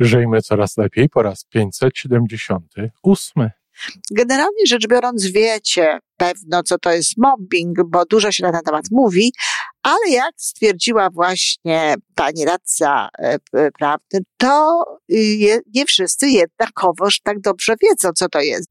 Żyjmy coraz lepiej po raz 578. Generalnie rzecz biorąc, wiecie pewno, co to jest mobbing, bo dużo się na ten temat mówi, ale jak stwierdziła właśnie pani radca e, prawny, to y, nie wszyscy jednakowoż tak dobrze wiedzą, co to jest.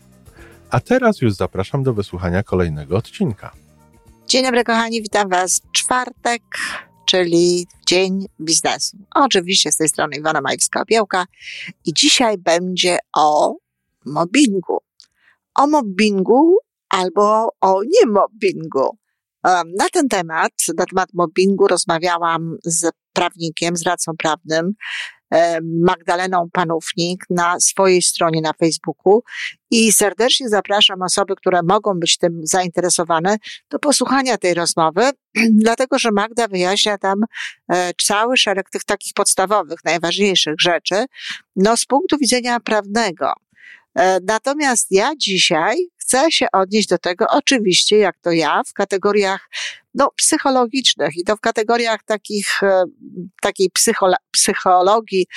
a teraz już zapraszam do wysłuchania kolejnego odcinka. Dzień dobry, kochani, witam Was czwartek, czyli Dzień Biznesu. Oczywiście z tej strony Iwana Majewska-Opiełka i dzisiaj będzie o mobbingu. O mobbingu albo o niemobbingu. Na ten temat, na temat mobbingu rozmawiałam z prawnikiem, z radcą prawnym Magdaleną Panównik na swojej stronie na Facebooku i serdecznie zapraszam osoby, które mogą być tym zainteresowane do posłuchania tej rozmowy, dlatego że Magda wyjaśnia tam e, cały szereg tych takich podstawowych, najważniejszych rzeczy, no z punktu widzenia prawnego. E, natomiast ja dzisiaj chcę się odnieść do tego, oczywiście, jak to ja, w kategoriach no, psychologicznych i to w kategoriach takich, e, takiej psycholo psychologii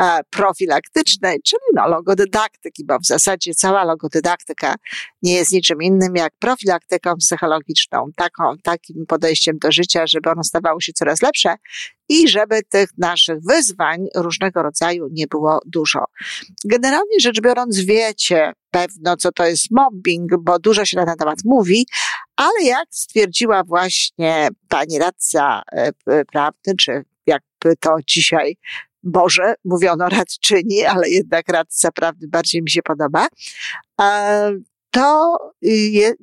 e, profilaktycznej, czyli no, logodydaktyki, bo w zasadzie cała logodydaktyka nie jest niczym innym jak profilaktyką psychologiczną, taką, takim podejściem do życia, żeby ono stawało się coraz lepsze i żeby tych naszych wyzwań różnego rodzaju nie było dużo. Generalnie rzecz biorąc, wiecie pewno, co to jest mobbing, bo dużo się na ten temat mówi, ale jak stwierdziła właśnie pani radca e, prawny, czy jakby to dzisiaj Boże, mówiono radczyni, ale jednak radca prawny bardziej mi się podoba, e, to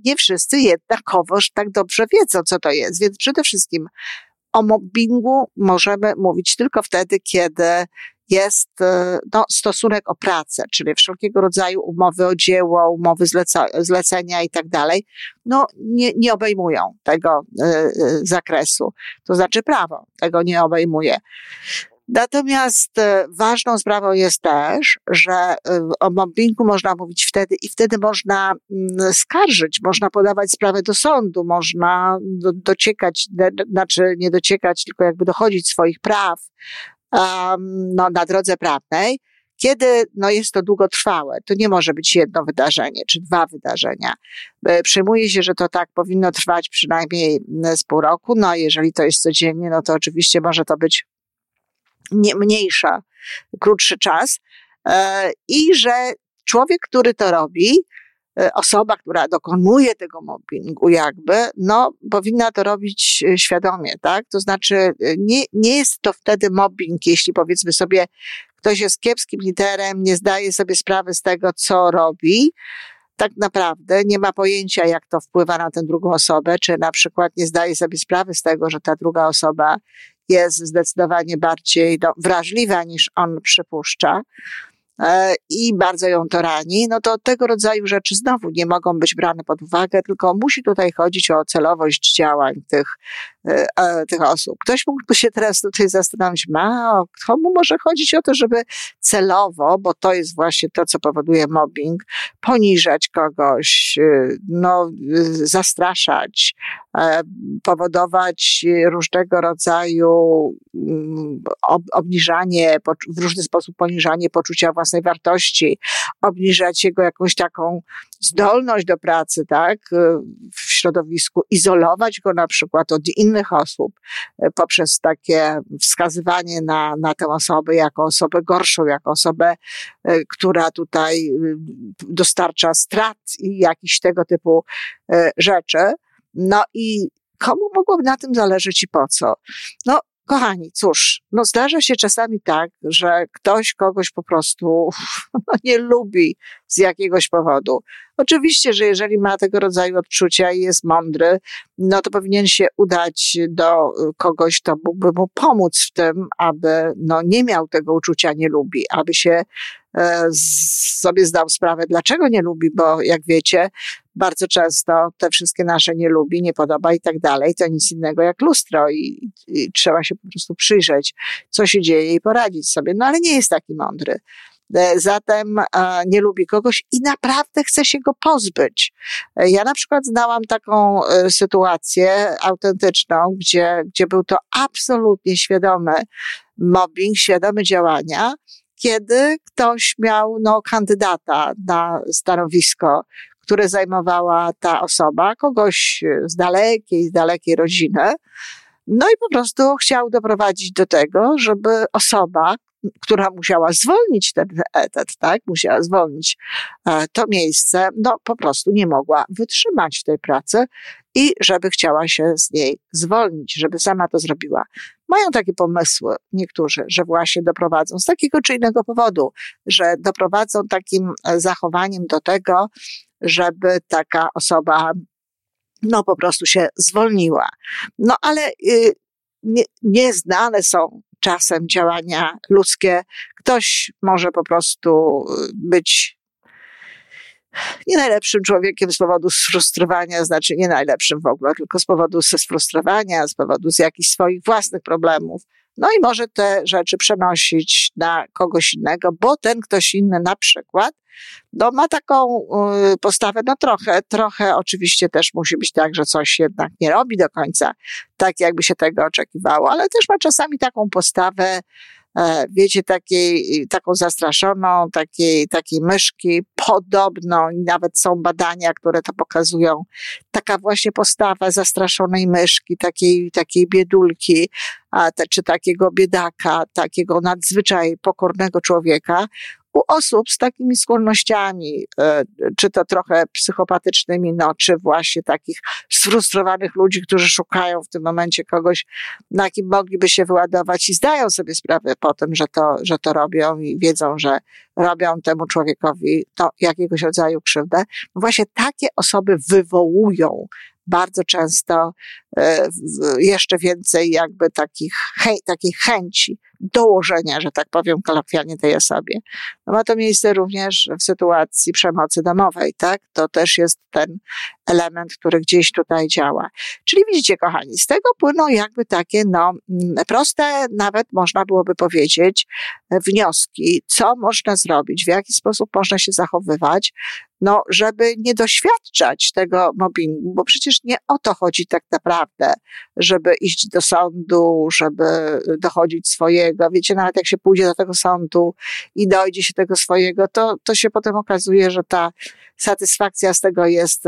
nie wszyscy jednakowoż tak dobrze wiedzą, co to jest. Więc przede wszystkim o mobbingu możemy mówić tylko wtedy, kiedy jest e, no, stosunek o pracę, czyli wszelkiego rodzaju umowy o dzieło, umowy zleca, zlecenia i tak dalej, no nie, nie obejmują tego y, y, zakresu. To znaczy prawo tego nie obejmuje. Natomiast ważną sprawą jest też, że o mobbingu można mówić wtedy i wtedy można mm, skarżyć, można podawać sprawę do sądu, można dociekać, znaczy nie dociekać, tylko jakby dochodzić swoich praw um, no, na drodze prawnej, kiedy no, jest to długotrwałe. To nie może być jedno wydarzenie czy dwa wydarzenia. E, przyjmuje się, że to tak powinno trwać przynajmniej mm, z pół roku. No, jeżeli to jest codziennie, no to oczywiście może to być nie, mniejsza, krótszy czas. E, I że człowiek, który to robi, E, osoba, która dokonuje tego mobbingu jakby, no, powinna to robić e, świadomie, tak? To znaczy, nie, nie jest to wtedy mobbing, jeśli powiedzmy sobie, ktoś jest kiepskim liderem, nie zdaje sobie sprawy z tego, co robi, tak naprawdę nie ma pojęcia, jak to wpływa na tę drugą osobę, czy na przykład nie zdaje sobie sprawy z tego, że ta druga osoba jest zdecydowanie bardziej no, wrażliwa niż on przypuszcza. E, i bardzo ją to rani, no to tego rodzaju rzeczy znowu nie mogą być brane pod uwagę, tylko musi tutaj chodzić o celowość działań tych, e, e, tych osób. Ktoś mógłby się teraz tutaj zastanowić, ma, komu może chodzić o to, żeby celowo, bo to jest właśnie to, co powoduje mobbing, poniżać kogoś, no, zastraszać, powodować różnego rodzaju mm, obniżanie, w różny sposób poniżanie poczucia własnej wartości, obniżać jego jakąś taką zdolność do pracy, tak, w środowisku, izolować go na przykład od innych osób e, poprzez takie wskazywanie na, na tę osobę jako osobę gorszą, jako osobę, e, która tutaj y, dostarcza strat i jakichś tego typu e, rzeczy. No i komu mogłoby na tym zależeć i po co? No, Kochani, cóż, no zdarza się czasami tak, że ktoś kogoś po prostu no, nie lubi z jakiegoś powodu. Oczywiście, że jeżeli ma tego rodzaju odczucia i jest mądry, no to powinien się udać do kogoś, kto mógłby mu pomóc w tym, aby no, nie miał tego uczucia nie lubi, aby się e, sobie zdał sprawę, dlaczego nie lubi, bo jak wiecie, bardzo często te wszystkie nasze nie lubi, nie podoba i tak dalej, to nic innego jak lustro i, i trzeba się po prostu przyjrzeć, co się dzieje i poradzić sobie. No ale nie jest taki mądry. E, zatem e, nie lubi kogoś i naprawdę chce się go pozbyć. E, ja na przykład znałam taką sytuację autentyczną, gdzie, gdzie był to absolutnie świadomy mobbing, świadome działania, kiedy ktoś miał no, kandydata na stanowisko, które zajmowała ta osoba, kogoś z dalekiej, z dalekiej rodziny. No i po prostu chciał doprowadzić do tego, żeby osoba, która musiała zwolnić ten etat, tak, musiała zwolnić e, to miejsce, no po prostu nie mogła wytrzymać w tej pracy i żeby chciała się z niej zwolnić, żeby sama to zrobiła. Mają takie pomysły niektórzy, że właśnie doprowadzą z takiego czy innego powodu, że doprowadzą takim e, zachowaniem do tego, żeby taka osoba no po prostu się zwolniła. No ale y, nie, nieznane są czasem działania ludzkie. Ktoś może po prostu y, być nie najlepszym człowiekiem z powodu sfrustrowania, znaczy nie najlepszym w ogóle, tylko z powodu sfrustrowania, z powodu z jakichś swoich własnych problemów. No i może te rzeczy przenosić na kogoś innego, bo ten ktoś inny na przykład no, ma taką y, postawę, no trochę, trochę oczywiście też musi być tak, że coś jednak nie robi do końca tak, jakby się tego oczekiwało, ale też ma czasami taką postawę, wiecie, takiej, taką zastraszoną, takiej, takiej myszki, podobną, nawet są badania, które to pokazują, taka właśnie postawa zastraszonej myszki, takiej, takiej biedulki, czy takiego biedaka, takiego nadzwyczaj pokornego człowieka, u osób z takimi skłonnościami, e, czy to trochę psychopatycznymi, no, czy właśnie takich sfrustrowanych ludzi, którzy szukają w tym momencie kogoś, na kim mogliby się wyładować i zdają sobie sprawę po tym, że to, że to robią i wiedzą, że robią temu człowiekowi to jakiegoś rodzaju krzywdę. Właśnie takie osoby wywołują bardzo często e, jeszcze więcej jakby takich, takiej chęci dołożenia, że tak powiem kolokwialnie tej osobie. No ma to miejsce również w sytuacji przemocy domowej, tak? To też jest ten element, który gdzieś tutaj działa. Czyli widzicie, kochani, z tego płyną jakby takie, no, proste, nawet można byłoby powiedzieć, wnioski, co można zrobić, w jaki sposób można się zachowywać, no, żeby nie doświadczać tego mobbingu, bo przecież nie o to chodzi tak naprawdę, żeby iść do sądu, żeby dochodzić swojego. Wiecie, nawet jak się pójdzie do tego sądu i dojdzie się tego swojego, to, to się potem okazuje, że ta satysfakcja z tego jest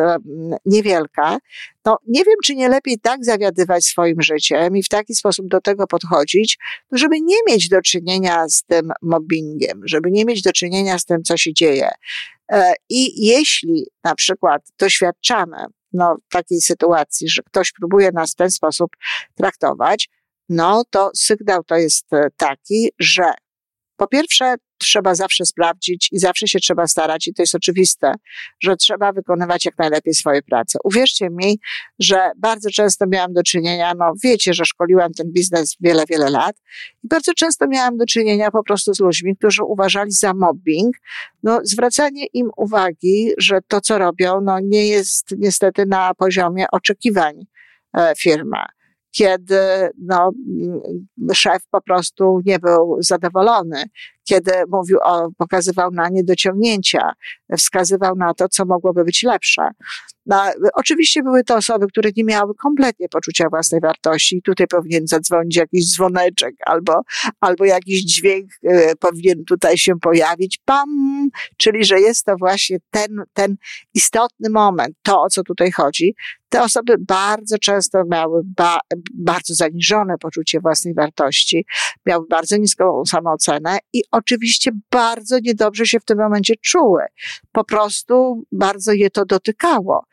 niewielka. No, nie wiem, czy nie lepiej tak zawiadywać swoim życiem i w taki sposób do tego podchodzić, żeby nie mieć do czynienia z tym mobbingiem, żeby nie mieć do czynienia z tym, co się dzieje. E, I jeśli na przykład doświadczamy no, takiej sytuacji, że ktoś próbuje nas w ten sposób traktować, no to sygnał to jest e, taki, że po pierwsze, trzeba zawsze sprawdzić i zawsze się trzeba starać, i to jest oczywiste, że trzeba wykonywać jak najlepiej swoje prace. Uwierzcie mi, że bardzo często miałam do czynienia, no wiecie, że szkoliłam ten biznes wiele, wiele lat i bardzo często miałam do czynienia po prostu z ludźmi, którzy uważali za mobbing, no zwracanie im uwagi, że to, co robią, no nie jest niestety na poziomie oczekiwań e, firma kiedy no, szef po prostu nie był zadowolony, kiedy mówił o, pokazywał na niedociągnięcia, wskazywał na to, co mogłoby być lepsze. No, oczywiście były to osoby, które nie miały kompletnie poczucia własnej wartości tutaj powinien zadzwonić jakiś dzwoneczek albo, albo jakiś dźwięk y, powinien tutaj się pojawić, pam, czyli że jest to właśnie ten, ten istotny moment, to o co tutaj chodzi. Te osoby bardzo często miały ba, bardzo zaniżone poczucie własnej wartości, miały bardzo niską samoocenę i oczywiście bardzo niedobrze się w tym momencie czuły. Po prostu bardzo je to dotykało.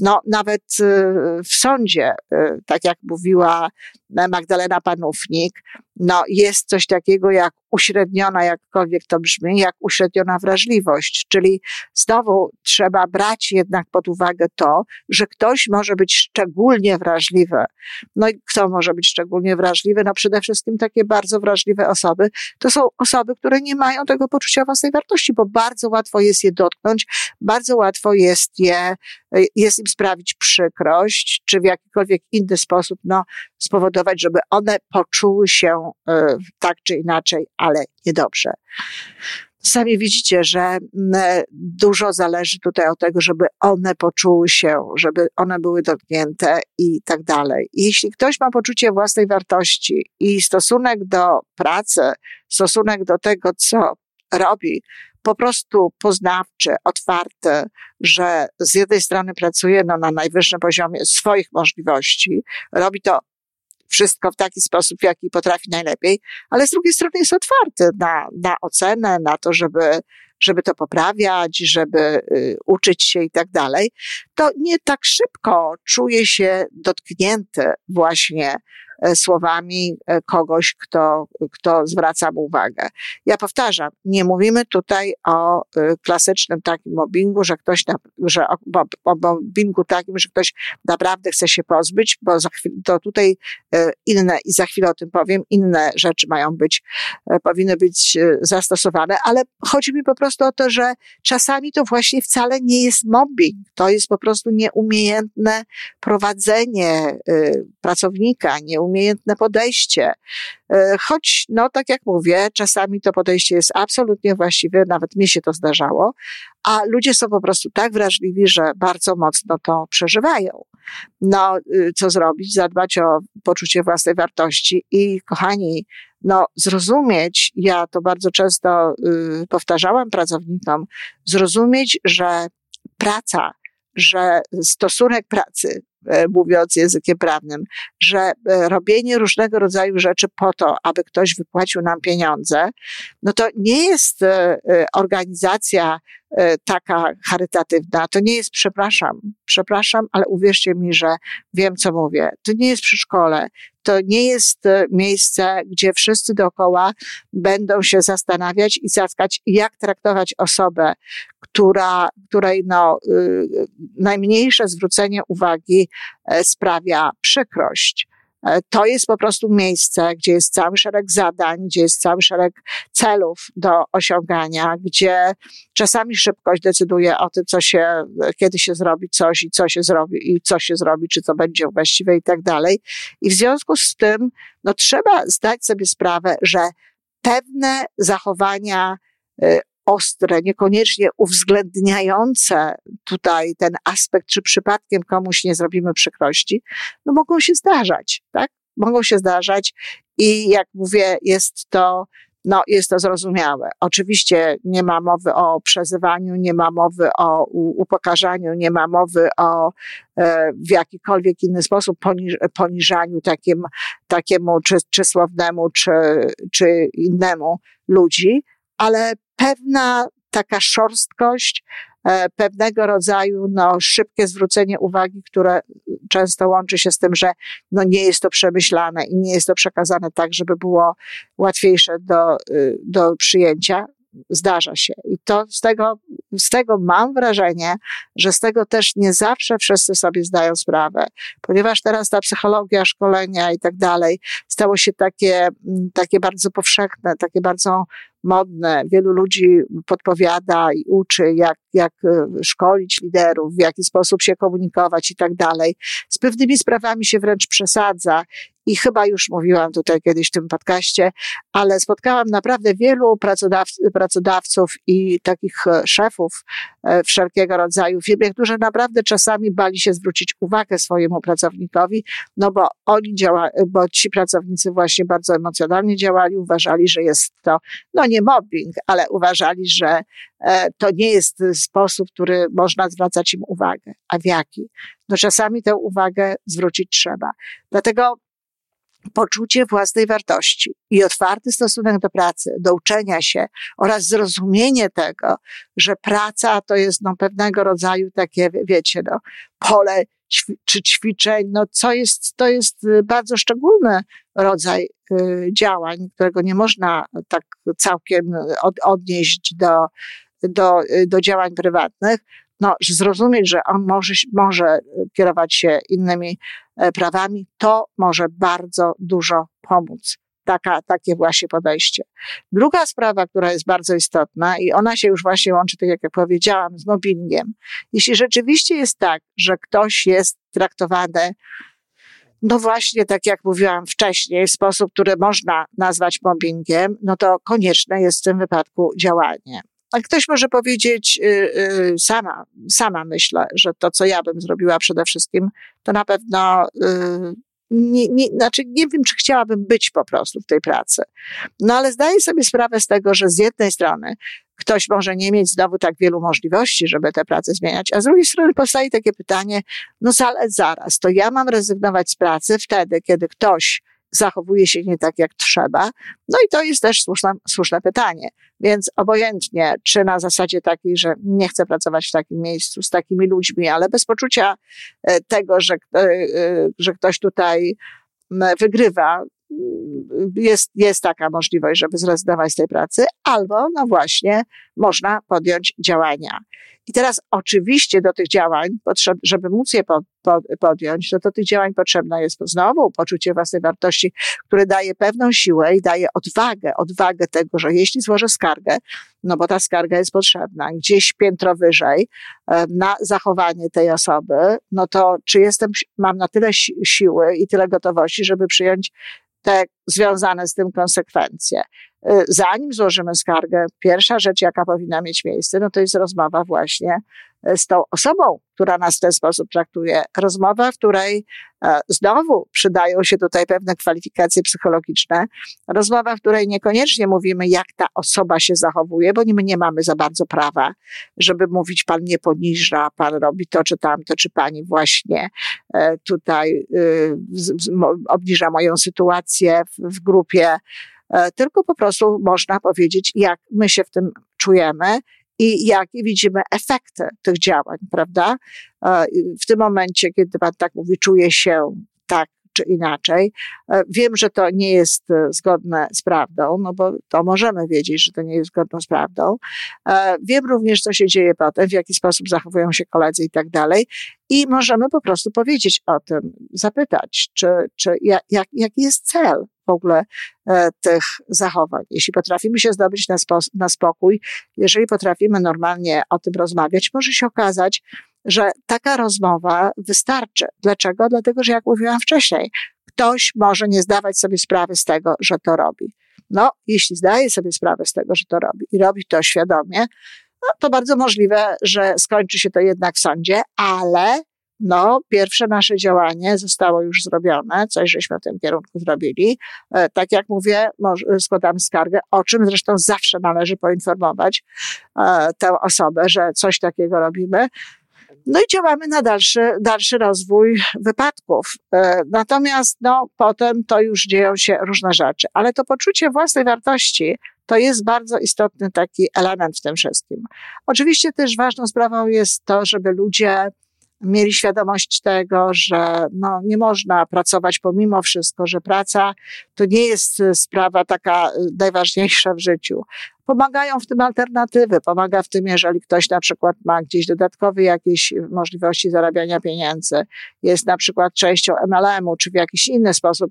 No, nawet w sądzie, tak jak mówiła Magdalena Panównik, no, jest coś takiego jak uśredniona, jakkolwiek to brzmi, jak uśredniona wrażliwość. Czyli znowu trzeba brać jednak pod uwagę to, że ktoś może być szczególnie wrażliwy. No i kto może być szczególnie wrażliwy? No przede wszystkim takie bardzo wrażliwe osoby. To są osoby, które nie mają tego poczucia własnej wartości, bo bardzo łatwo jest je dotknąć, bardzo łatwo jest je, jest im sprawić przykrość, czy w jakikolwiek inny sposób, no, spowodować, żeby one poczuły się e, tak czy inaczej, ale niedobrze. Sami widzicie, że dużo zależy tutaj od tego, żeby one poczuły się, żeby one były dotknięte i tak dalej. Jeśli ktoś ma poczucie własnej wartości i stosunek do pracy, stosunek do tego, co robi, po prostu poznawczy, otwarty, że z jednej strony pracuje no, na najwyższym poziomie swoich możliwości, robi to wszystko w taki sposób, w jaki potrafi najlepiej, ale z drugiej strony jest otwarty na, na ocenę, na to, żeby, żeby to poprawiać, żeby y, uczyć się i tak dalej, to nie tak szybko czuje się dotknięty właśnie słowami e, kogoś, kto, kto zwraca mu uwagę. Ja powtarzam, nie mówimy tutaj o e, klasycznym takim mobbingu, że ktoś, na, że o, o mobbingu takim, że ktoś naprawdę chce się pozbyć, bo za chwilę, to tutaj inne, i za chwilę o tym powiem, inne rzeczy mają być, powinny być zastosowane, ale chodzi mi po prostu o to, że czasami to właśnie wcale nie jest mobbing, to jest po prostu nieumiejętne prowadzenie pracownika, nieumiejętne umiejętne podejście. E, choć, no tak jak mówię, czasami to podejście jest absolutnie właściwe, nawet mi się to zdarzało, a ludzie są po prostu tak wrażliwi, że bardzo mocno to przeżywają. No, y, co zrobić? Zadbać o poczucie własnej wartości i, kochani, no, zrozumieć, ja to bardzo często y, powtarzałam pracownikom, zrozumieć, że praca, że stosunek pracy mówiąc językiem prawnym, że e, robienie różnego rodzaju rzeczy po to, aby ktoś wypłacił nam pieniądze, no to nie jest e, organizacja taka charytatywna, to nie jest przepraszam, przepraszam, ale uwierzcie mi, że wiem, co mówię. To nie jest przedszkole, to nie jest miejsce, gdzie wszyscy dookoła będą się zastanawiać i zaskać, jak traktować osobę, która, której no, y, najmniejsze zwrócenie uwagi e, sprawia przykrość. E, to jest po prostu miejsce, gdzie jest cały szereg zadań, gdzie jest cały szereg celów do osiągania, gdzie czasami szybkość decyduje o tym, co się, kiedy się zrobi coś i co się zrobi, i co się zrobi, czy co będzie właściwe i tak dalej. I w związku z tym, no trzeba zdać sobie sprawę, że pewne zachowania y, ostre, niekoniecznie uwzględniające tutaj ten aspekt, czy przypadkiem komuś nie zrobimy przykrości, no mogą się zdarzać, tak? Mogą się zdarzać i jak mówię, jest to no, jest to zrozumiałe. Oczywiście nie ma mowy o przezywaniu, nie ma mowy o upokarzaniu, nie ma mowy o e, w jakikolwiek inny sposób poniż, poniżaniu takim, takiemu czy, czy słownemu, czy, czy innemu ludzi, ale pewna taka szorstkość, e, pewnego rodzaju no, szybkie zwrócenie uwagi, które często łączy się z tym, że no, nie jest to przemyślane i nie jest to przekazane tak, żeby było łatwiejsze do, y, do przyjęcia. Zdarza się. I to z tego, z tego mam wrażenie, że z tego też nie zawsze wszyscy sobie zdają sprawę, ponieważ teraz ta psychologia, szkolenia i tak dalej stało się takie, takie bardzo powszechne, takie bardzo modne. Wielu ludzi podpowiada i uczy, jak, jak e, szkolić liderów, w jaki sposób się komunikować i tak dalej. Z pewnymi sprawami się wręcz przesadza i chyba już mówiłam tutaj kiedyś w tym podcaście, ale spotkałam naprawdę wielu pracodawców i takich e, szefów e, wszelkiego rodzaju firm, którzy naprawdę czasami bali się zwrócić uwagę swojemu pracownikowi, no bo oni działa, bo ci pracownicy właśnie bardzo emocjonalnie działali, uważali, że jest to, no nie mobbing, ale uważali, że e, to nie jest sposób, który można zwracać im uwagę. A w jaki? No czasami tę uwagę zwrócić trzeba. Dlatego poczucie własnej wartości i otwarty stosunek do pracy, do uczenia się oraz zrozumienie tego, że praca to jest no, pewnego rodzaju takie, wiecie, no, pole czy ćwiczeń, no, co jest, to jest y, bardzo szczególny rodzaj y, działań, którego nie można tak całkiem od, odnieść do, do, y, do działań prywatnych, no, zrozumieć, że on może, może kierować się innymi prawami, to może bardzo dużo pomóc. Taka, takie właśnie podejście. Druga sprawa, która jest bardzo istotna i ona się już właśnie łączy, tak jak ja powiedziałam, z mobbingiem. Jeśli rzeczywiście jest tak, że ktoś jest traktowany no właśnie, tak jak mówiłam wcześniej, w sposób, który można nazwać mobbingiem, no to konieczne jest w tym wypadku działanie. A ktoś może powiedzieć, yy, sama, sama myślę, że to, co ja bym zrobiła przede wszystkim, to na pewno yy, nie, nie, znaczy nie wiem, czy chciałabym być po prostu w tej pracy. No ale zdaję sobie sprawę z tego, że z jednej strony ktoś może nie mieć znowu tak wielu możliwości, żeby tę pracę zmieniać, a z drugiej strony powstaje takie pytanie, no zaraz, to ja mam rezygnować z pracy wtedy, kiedy ktoś zachowuje się nie tak, jak trzeba. No i to jest też słuszne, słuszne pytanie. Więc obojętnie, czy na zasadzie takiej, że nie chcę pracować w takim miejscu z takimi ludźmi, ale bez poczucia e, tego, że, e, e, że ktoś tutaj wygrywa, jest, jest taka możliwość, żeby zrezygnować z tej pracy, albo no właśnie można podjąć działania. I teraz oczywiście do tych działań, żeby móc je podjąć, to do tych działań potrzebne jest znowu poczucie własnej wartości, które daje pewną siłę i daje odwagę, odwagę tego, że jeśli złożę skargę, no bo ta skarga jest potrzebna, gdzieś piętro wyżej e, na zachowanie tej osoby, no to czy jestem, mam na tyle siły i tyle gotowości, żeby przyjąć te związane z tym konsekwencje. Y, zanim złożymy skargę, pierwsza rzecz, jaka powinna mieć miejsce, no to jest rozmowa właśnie z tą osobą, która nas w ten sposób traktuje. Rozmowa, w której e, znowu przydają się tutaj pewne kwalifikacje psychologiczne. Rozmowa, w której niekoniecznie mówimy, jak ta osoba się zachowuje, bo my nie mamy za bardzo prawa, żeby mówić, pan nie poniża, pan robi to czy tamto, czy pani właśnie e, tutaj y, obniża moją sytuację w, grupie E, tylko po prostu można powiedzieć, jak my się w tym czujemy i jakie widzimy efekty tych działań, prawda? E, w tym momencie, kiedy pan tak mówi, czuje się tak czy inaczej. E, wiem, że to nie jest zgodne z prawdą, no bo to możemy wiedzieć, że to nie jest zgodne z prawdą. Wiem również, co się dzieje potem, w jaki sposób zachowują się koledzy i tak dalej. I możemy po prostu powiedzieć o tym, zapytać, czy, czy jak, jaki jest cel ogóle e, tych zachowań. Jeśli potrafimy się zdobyć na, spo, na spokój, jeżeli potrafimy normalnie o tym rozmawiać, może się okazać, że taka rozmowa wystarczy. Dlaczego? Dlatego, że jak mówiłam wcześniej, ktoś może nie zdawać sobie sprawy z tego, że to robi. No, jeśli zdaje sobie sprawę z tego, że to robi i robi to świadomie, no, to bardzo możliwe, że skończy się to jednak w sądzie, ale no, pierwsze nasze działanie zostało już zrobione, coś żeśmy w tym kierunku zrobili. E, tak jak mówię, składamy skargę, o czym zresztą zawsze należy poinformować e, tę osobę, że coś takiego robimy. No i działamy na dalszy, dalszy rozwój wypadków. E, natomiast no, potem to już dzieją się różne rzeczy. Ale to poczucie własnej wartości to jest bardzo istotny taki element w tym wszystkim. Oczywiście też ważną sprawą jest to, żeby ludzie mieli świadomość tego, że no, nie można pracować pomimo wszystko, że praca to nie jest sprawa taka najważniejsza w życiu. Pomagają w tym alternatywy. Pomaga w tym, jeżeli ktoś na przykład ma gdzieś dodatkowe jakieś możliwości zarabiania pieniędzy, jest na przykład częścią MLM-u, czy w jakiś inny sposób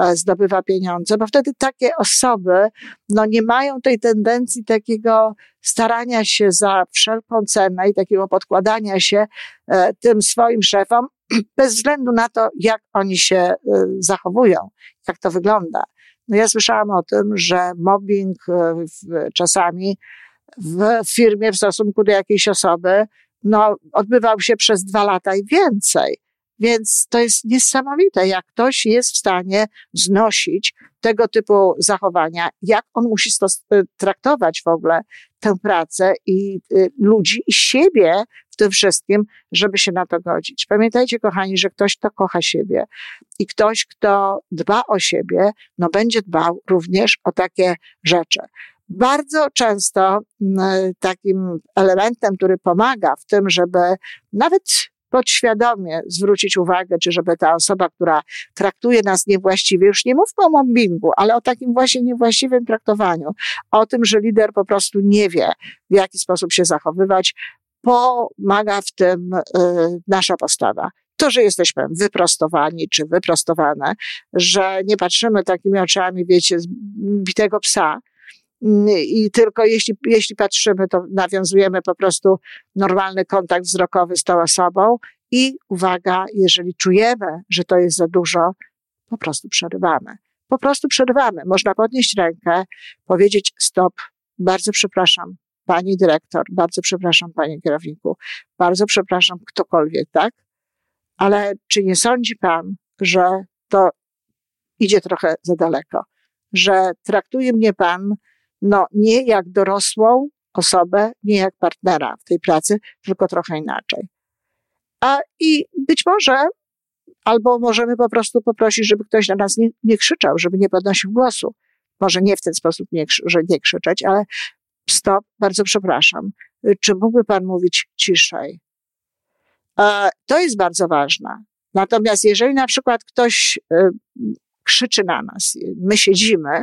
e, zdobywa pieniądze, bo wtedy takie osoby no, nie mają tej tendencji takiego starania się za wszelką cenę i takiego podkładania się e, tym swoim szefom, bez względu na to, jak oni się e, zachowują, jak to wygląda. No ja słyszałam o tym, że mobbing e, czasami w firmie w stosunku do jakiejś osoby, no, odbywał się przez dwa lata i więcej. Więc to jest niesamowite, jak ktoś jest w stanie znosić tego typu zachowania, jak on musi traktować w ogóle tę pracę i y, ludzi i siebie tym wszystkim, żeby się na to godzić. Pamiętajcie, kochani, że ktoś, kto kocha siebie i ktoś, kto dba o siebie, no będzie dbał również o takie rzeczy. Bardzo często takim elementem, który pomaga w tym, żeby nawet podświadomie zwrócić uwagę, czy żeby ta osoba, która traktuje nas niewłaściwie, już nie mówmy o mobbingu, ale o takim właśnie niewłaściwym traktowaniu, o tym, że lider po prostu nie wie, w jaki sposób się zachowywać, pomaga w tym y, nasza postawa. To, że jesteśmy wyprostowani czy wyprostowane, że nie patrzymy takimi oczami, wiecie, z bitego psa, i tylko jeśli, jeśli patrzymy, to nawiązujemy po prostu normalny kontakt wzrokowy z tą osobą i uwaga, jeżeli czujemy, że to jest za dużo, po prostu przerywamy. Po prostu przerywamy. Można podnieść rękę, powiedzieć stop, bardzo przepraszam, pani dyrektor, bardzo przepraszam, panie kierowniku, bardzo przepraszam ktokolwiek, tak? Ale czy nie sądzi pan, że to idzie trochę za daleko? Że traktuje mnie pan no nie jak dorosłą osobę, nie jak partnera w tej pracy, tylko trochę inaczej. A i być może, albo możemy po prostu poprosić, żeby ktoś na nas nie, nie krzyczał, żeby nie podnosił głosu. Może nie w ten sposób, nie, że nie krzyczeć, ale stop, bardzo przepraszam. Czy mógłby pan mówić ciszej? To jest bardzo ważne. Natomiast jeżeli na przykład ktoś y, krzyczy na nas, my siedzimy,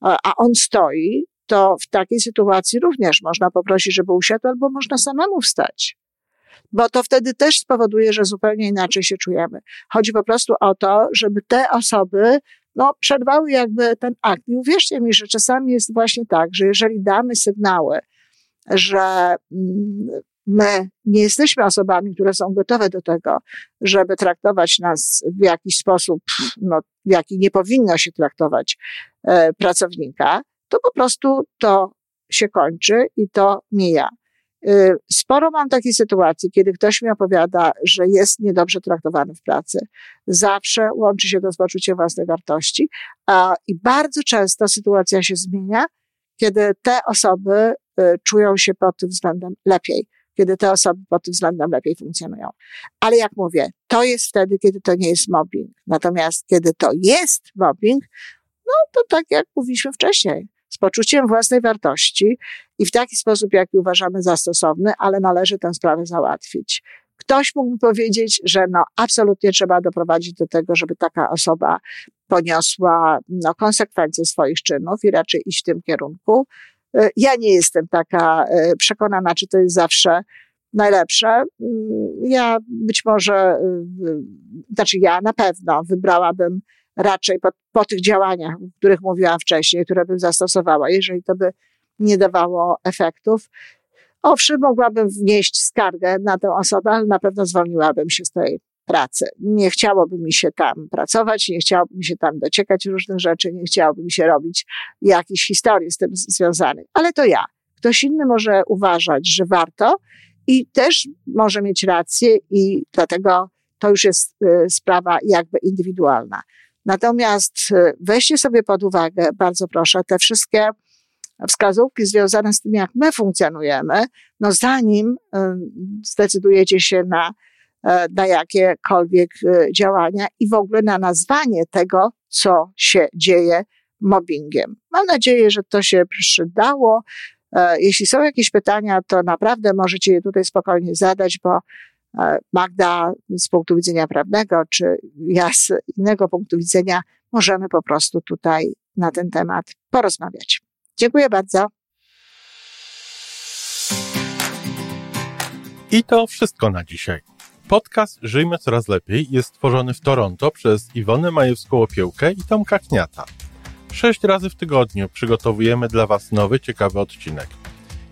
a on stoi, to w takiej sytuacji również można poprosić, żeby usiadł, albo można samemu wstać. Bo to wtedy też spowoduje, że zupełnie inaczej się czujemy. Chodzi po prostu o to, żeby te osoby no, przerwały jakby ten akt. I uwierzcie mi, że czasami jest właśnie tak, że jeżeli damy sygnały, że mm, my nie jesteśmy osobami, które są gotowe do tego, żeby traktować nas w jakiś sposób, no, w jaki nie powinno się traktować e, pracownika, to po prostu to się kończy i to mija. Y, sporo mam takiej sytuacji, kiedy ktoś mi opowiada, że jest niedobrze traktowany w pracy. Zawsze łączy się to z poczuciem własnej wartości, a, i bardzo często sytuacja się zmienia, kiedy te osoby y, czują się pod tym względem lepiej, kiedy te osoby pod tym względem lepiej funkcjonują. Ale jak mówię, to jest wtedy, kiedy to nie jest mobbing. Natomiast kiedy to jest mobbing, no to tak jak mówiliśmy wcześniej, z poczuciem własnej wartości i w taki sposób, jaki uważamy za stosowny, ale należy tę sprawę załatwić. Ktoś mógłby powiedzieć, że no, absolutnie trzeba doprowadzić do tego, żeby taka osoba poniosła no, konsekwencje swoich czynów i raczej iść w tym kierunku. E, ja nie jestem taka e, przekonana, czy to jest zawsze najlepsze. Mm, ja być może, e, znaczy ja na pewno wybrałabym raczej po, po tych działaniach, o których mówiłam wcześniej, które bym zastosowała, jeżeli to by nie dawało efektów. Owszem, mogłabym wnieść skargę na tę osobę, ale na pewno zwolniłabym się z tej pracy. Nie chciałoby mi się tam pracować, nie chciałoby mi się tam dociekać różnych rzeczy, nie chciałoby mi się robić jakichś historii z tym związanych. Ale to ja. Ktoś inny może uważać, że warto i też może mieć rację i dlatego to już jest y, sprawa jakby indywidualna. Natomiast e, weźcie sobie pod uwagę, bardzo proszę, te wszystkie wskazówki związane z tym, jak my funkcjonujemy, no zanim e, zdecydujecie się na, e, na jakiekolwiek działania i w ogóle na nazwanie tego, co się dzieje mobbingiem. Mam nadzieję, że to się przydało. Jeśli są jakieś pytania, to naprawdę możecie je tutaj spokojnie zadać, bo Magda z punktu widzenia prawnego, czy ja z innego punktu widzenia, możemy po prostu tutaj na ten temat porozmawiać. Dziękuję bardzo. I to wszystko na dzisiaj. Podcast Żyjmy Coraz Lepiej jest stworzony w Toronto przez Iwonę Majewską-Opiełkę i Tomka Kniata. Sześć razy w tygodniu przygotowujemy dla Was nowy, ciekawy odcinek.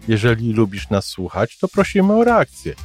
Jeżeli lubisz nas słuchać, to prosimy o reakcję –